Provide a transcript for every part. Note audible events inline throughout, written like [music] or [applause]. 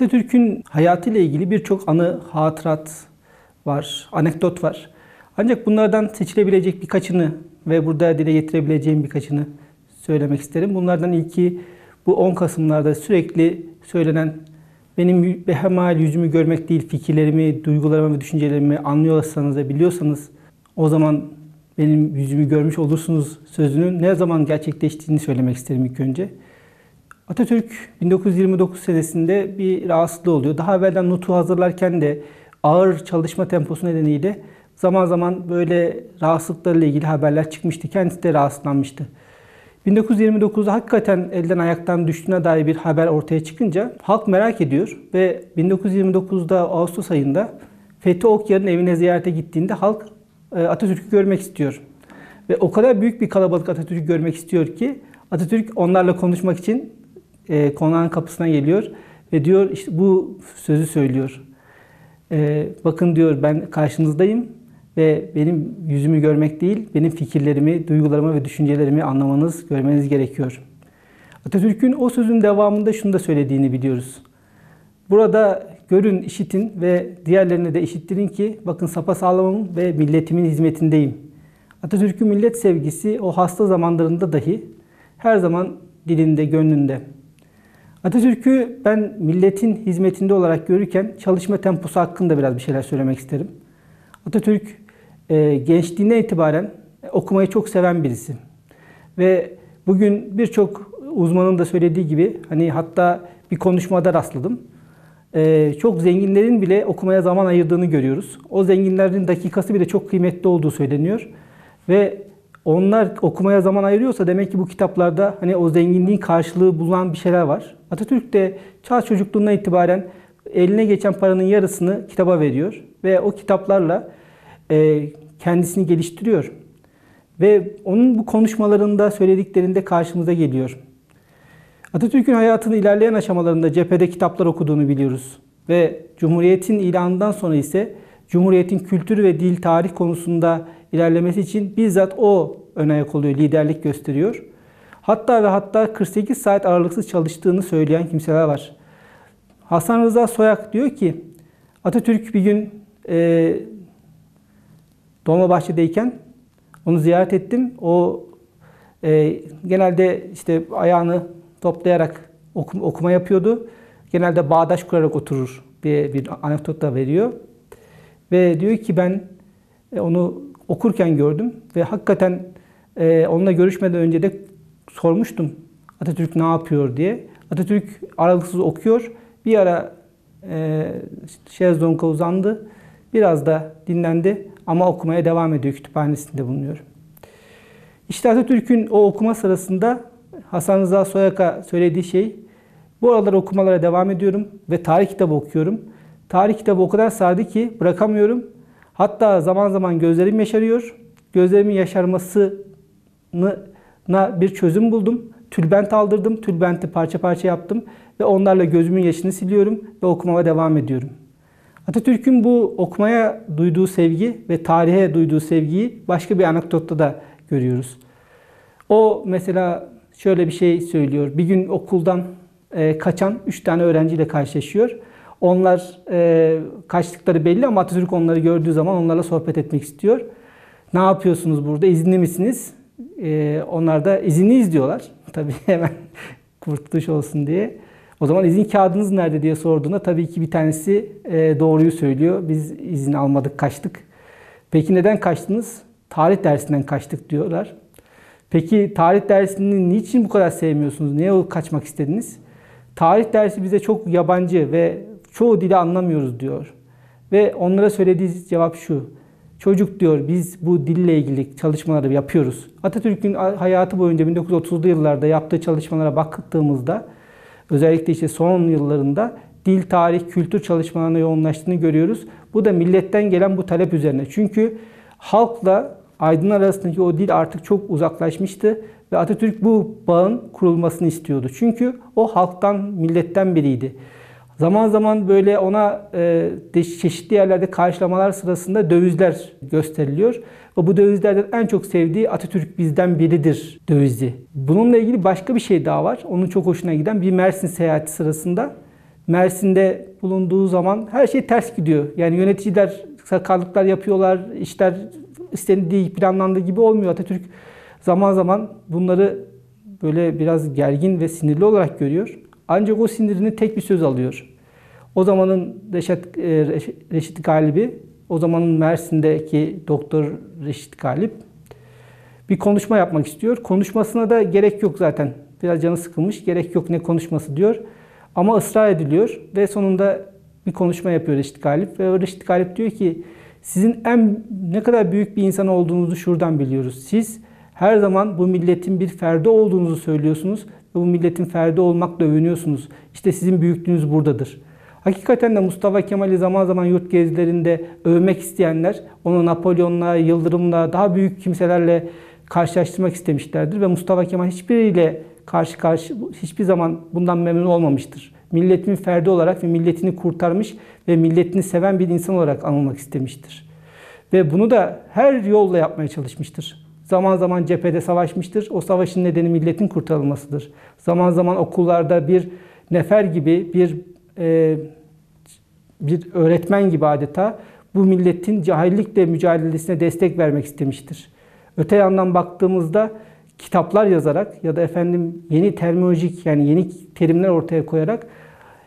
Atatürk'ün hayatıyla ilgili birçok anı, hatırat var, anekdot var. Ancak bunlardan seçilebilecek birkaçını ve burada dile getirebileceğim birkaçını söylemek isterim. Bunlardan ilki bu 10 Kasım'larda sürekli söylenen benim behemal yüzümü görmek değil, fikirlerimi, duygularımı ve düşüncelerimi anlıyorsanız ve biliyorsanız o zaman benim yüzümü görmüş olursunuz sözünün ne zaman gerçekleştiğini söylemek isterim ilk önce. Atatürk 1929 senesinde bir rahatsızlığı oluyor. Daha evvelden notu hazırlarken de ağır çalışma temposu nedeniyle zaman zaman böyle rahatsızlıklarla ilgili haberler çıkmıştı. Kendisi de rahatsızlanmıştı. 1929'da hakikaten elden ayaktan düştüğüne dair bir haber ortaya çıkınca halk merak ediyor ve 1929'da Ağustos ayında Fethi Okyar'ın evine ziyarete gittiğinde halk e, Atatürk'ü görmek istiyor. Ve o kadar büyük bir kalabalık Atatürk'ü görmek istiyor ki Atatürk onlarla konuşmak için e, konağın kapısına geliyor ve diyor işte bu sözü söylüyor. E, bakın diyor ben karşınızdayım ve benim yüzümü görmek değil, benim fikirlerimi, duygularımı ve düşüncelerimi anlamanız, görmeniz gerekiyor. Atatürk'ün o sözün devamında şunu da söylediğini biliyoruz. Burada görün, işitin ve diğerlerine de işittirin ki bakın sapasağlamım ve milletimin hizmetindeyim. Atatürk'ün millet sevgisi o hasta zamanlarında dahi her zaman dilinde, gönlünde. Atatürk'ü ben milletin hizmetinde olarak görürken çalışma temposu hakkında biraz bir şeyler söylemek isterim. Atatürk e, gençliğine itibaren okumayı çok seven birisi. Ve bugün birçok uzmanın da söylediği gibi hani hatta bir konuşmada rastladım. E, çok zenginlerin bile okumaya zaman ayırdığını görüyoruz. O zenginlerin dakikası bile çok kıymetli olduğu söyleniyor. Ve onlar okumaya zaman ayırıyorsa demek ki bu kitaplarda hani o zenginliğin karşılığı bulunan bir şeyler var. Atatürk de çağ çocukluğundan itibaren eline geçen paranın yarısını kitaba veriyor ve o kitaplarla e, kendisini geliştiriyor. Ve onun bu konuşmalarında söylediklerinde karşımıza geliyor. Atatürk'ün hayatının ilerleyen aşamalarında cephede kitaplar okuduğunu biliyoruz. Ve Cumhuriyet'in ilanından sonra ise Cumhuriyet'in kültür ve dil tarih konusunda ilerlemesi için bizzat o ön ayak oluyor, liderlik gösteriyor. Hatta ve hatta 48 saat aralıksız çalıştığını söyleyen kimseler var. Hasan Rıza Soyak diyor ki Atatürk bir gün e, Dolmabahçe'deyken onu ziyaret ettim. O e, genelde işte ayağını toplayarak okum, okuma yapıyordu. Genelde bağdaş kurarak oturur diye bir anekdot da veriyor. Ve diyor ki ben e, onu okurken gördüm ve hakikaten e, onunla görüşmeden önce de sormuştum Atatürk ne yapıyor diye. Atatürk aralıksız okuyor. Bir ara e, şezlonga uzandı. Biraz da dinlendi ama okumaya devam ediyor. Kütüphanesinde bulunuyor. İşte Atatürk'ün o okuma sırasında Hasan Rıza Soyak'a söylediği şey bu aralar okumalara devam ediyorum ve tarih kitabı okuyorum. Tarih kitabı o kadar sardı ki bırakamıyorum. Hatta zaman zaman gözlerim yaşarıyor. Gözlerimin yaşarmasına bir çözüm buldum. Tülbent aldırdım. Tülbenti parça parça yaptım. Ve onlarla gözümün yaşını siliyorum ve okumama devam ediyorum. Atatürk'ün bu okumaya duyduğu sevgi ve tarihe duyduğu sevgiyi başka bir anekdotta da görüyoruz. O mesela şöyle bir şey söylüyor. Bir gün okuldan e, kaçan 3 tane öğrenciyle karşılaşıyor. Onlar e, kaçtıkları belli ama Atatürk onları gördüğü zaman onlarla sohbet etmek istiyor. Ne yapıyorsunuz burada? İzinli misiniz? E, onlar da izinliyiz diyorlar. [laughs] Tabii hemen [laughs] kurtuluş olsun diye. O zaman izin kağıdınız nerede diye sorduğunda tabii ki bir tanesi e, doğruyu söylüyor. Biz izin almadık, kaçtık. Peki neden kaçtınız? Tarih dersinden kaçtık diyorlar. Peki tarih dersini niçin bu kadar sevmiyorsunuz? Niye kaçmak istediniz? Tarih dersi bize çok yabancı ve çoğu dili anlamıyoruz diyor. Ve onlara söylediği cevap şu. Çocuk diyor biz bu dille ilgili çalışmaları yapıyoruz. Atatürk'ün hayatı boyunca 1930'lu yıllarda yaptığı çalışmalara baktığımızda özellikle işte son yıllarında dil, tarih, kültür çalışmalarına yoğunlaştığını görüyoruz. Bu da milletten gelen bu talep üzerine. Çünkü halkla aydın arasındaki o dil artık çok uzaklaşmıştı ve Atatürk bu bağın kurulmasını istiyordu. Çünkü o halktan, milletten biriydi. Zaman zaman böyle ona e, çeşitli yerlerde karşılamalar sırasında dövizler gösteriliyor. Ve bu dövizlerden en çok sevdiği Atatürk bizden biridir dövizi. Bununla ilgili başka bir şey daha var. Onun çok hoşuna giden bir Mersin seyahati sırasında Mersin'de bulunduğu zaman her şey ters gidiyor. Yani yöneticiler sakarlıklar yapıyorlar, işler istendiği planlandığı gibi olmuyor. Atatürk zaman zaman bunları böyle biraz gergin ve sinirli olarak görüyor. Ancak o sinirini tek bir söz alıyor. O zamanın Reşat, e, Reş- Reşit Galibi, o zamanın Mersin'deki doktor Reşit Galip bir konuşma yapmak istiyor. Konuşmasına da gerek yok zaten. Biraz canı sıkılmış. Gerek yok ne konuşması diyor. Ama ısrar ediliyor ve sonunda bir konuşma yapıyor Reşit Galip. Ve Reşit Galip diyor ki sizin en ne kadar büyük bir insan olduğunuzu şuradan biliyoruz. Siz her zaman bu milletin bir ferdi olduğunuzu söylüyorsunuz ve bu milletin ferdi olmakla övünüyorsunuz. İşte sizin büyüklüğünüz buradadır. Hakikaten de Mustafa Kemal'i zaman zaman yurt gezilerinde övmek isteyenler onu Napolyon'la, Yıldırım'la, daha büyük kimselerle karşılaştırmak istemişlerdir ve Mustafa Kemal hiçbiriyle karşı karşı hiçbir zaman bundan memnun olmamıştır. Milletin ferdi olarak ve milletini kurtarmış ve milletini seven bir insan olarak anılmak istemiştir. Ve bunu da her yolla yapmaya çalışmıştır. Zaman zaman cephede savaşmıştır. O savaşın nedeni milletin kurtarılmasıdır. Zaman zaman okullarda bir nefer gibi, bir e, bir öğretmen gibi adeta bu milletin cahillikle mücadelesine destek vermek istemiştir. Öte yandan baktığımızda kitaplar yazarak ya da efendim yeni terminolojik yani yeni terimler ortaya koyarak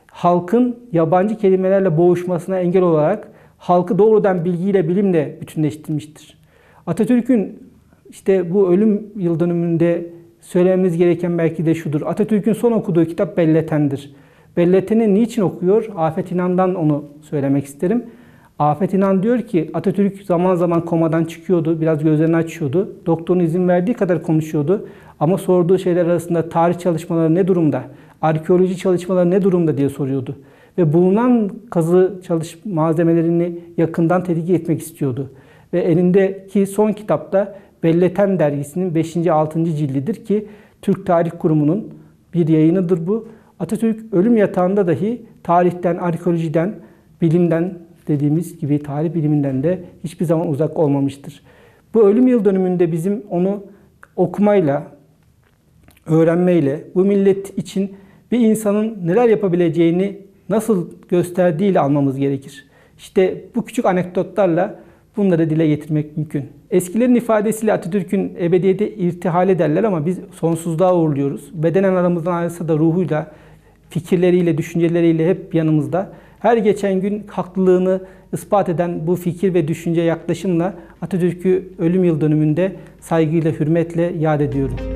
halkın yabancı kelimelerle boğuşmasına engel olarak halkı doğrudan bilgiyle bilimle bütünleştirmiştir. Atatürk'ün işte bu ölüm yıl dönümünde söylememiz gereken belki de şudur. Atatürk'ün son okuduğu kitap Belleten'dir. Belleten'i niçin okuyor? Afet İnan'dan onu söylemek isterim. Afet İnan diyor ki Atatürk zaman zaman komadan çıkıyordu, biraz gözlerini açıyordu. Doktorun izin verdiği kadar konuşuyordu. Ama sorduğu şeyler arasında tarih çalışmaları ne durumda, arkeoloji çalışmaları ne durumda diye soruyordu. Ve bulunan kazı çalış malzemelerini yakından tetkik etmek istiyordu. Ve elindeki son kitapta Belleten dergisinin 5. 6. cildidir ki Türk Tarih Kurumu'nun bir yayınıdır bu. Atatürk ölüm yatağında dahi tarihten, arkeolojiden, bilimden dediğimiz gibi tarih biliminden de hiçbir zaman uzak olmamıştır. Bu ölüm yıl dönümünde bizim onu okumayla, öğrenmeyle, bu millet için bir insanın neler yapabileceğini nasıl gösterdiğiyle almamız gerekir. İşte bu küçük anekdotlarla bunları dile getirmek mümkün. Eskilerin ifadesiyle Atatürk'ün ebediyete irtihal ederler ama biz sonsuzluğa uğurluyoruz. Bedenen aramızdan ayrılsa da ruhuyla, fikirleriyle, düşünceleriyle hep yanımızda. Her geçen gün haklılığını ispat eden bu fikir ve düşünce yaklaşımla Atatürk'ü ölüm yıl dönümünde saygıyla, hürmetle yad ediyorum.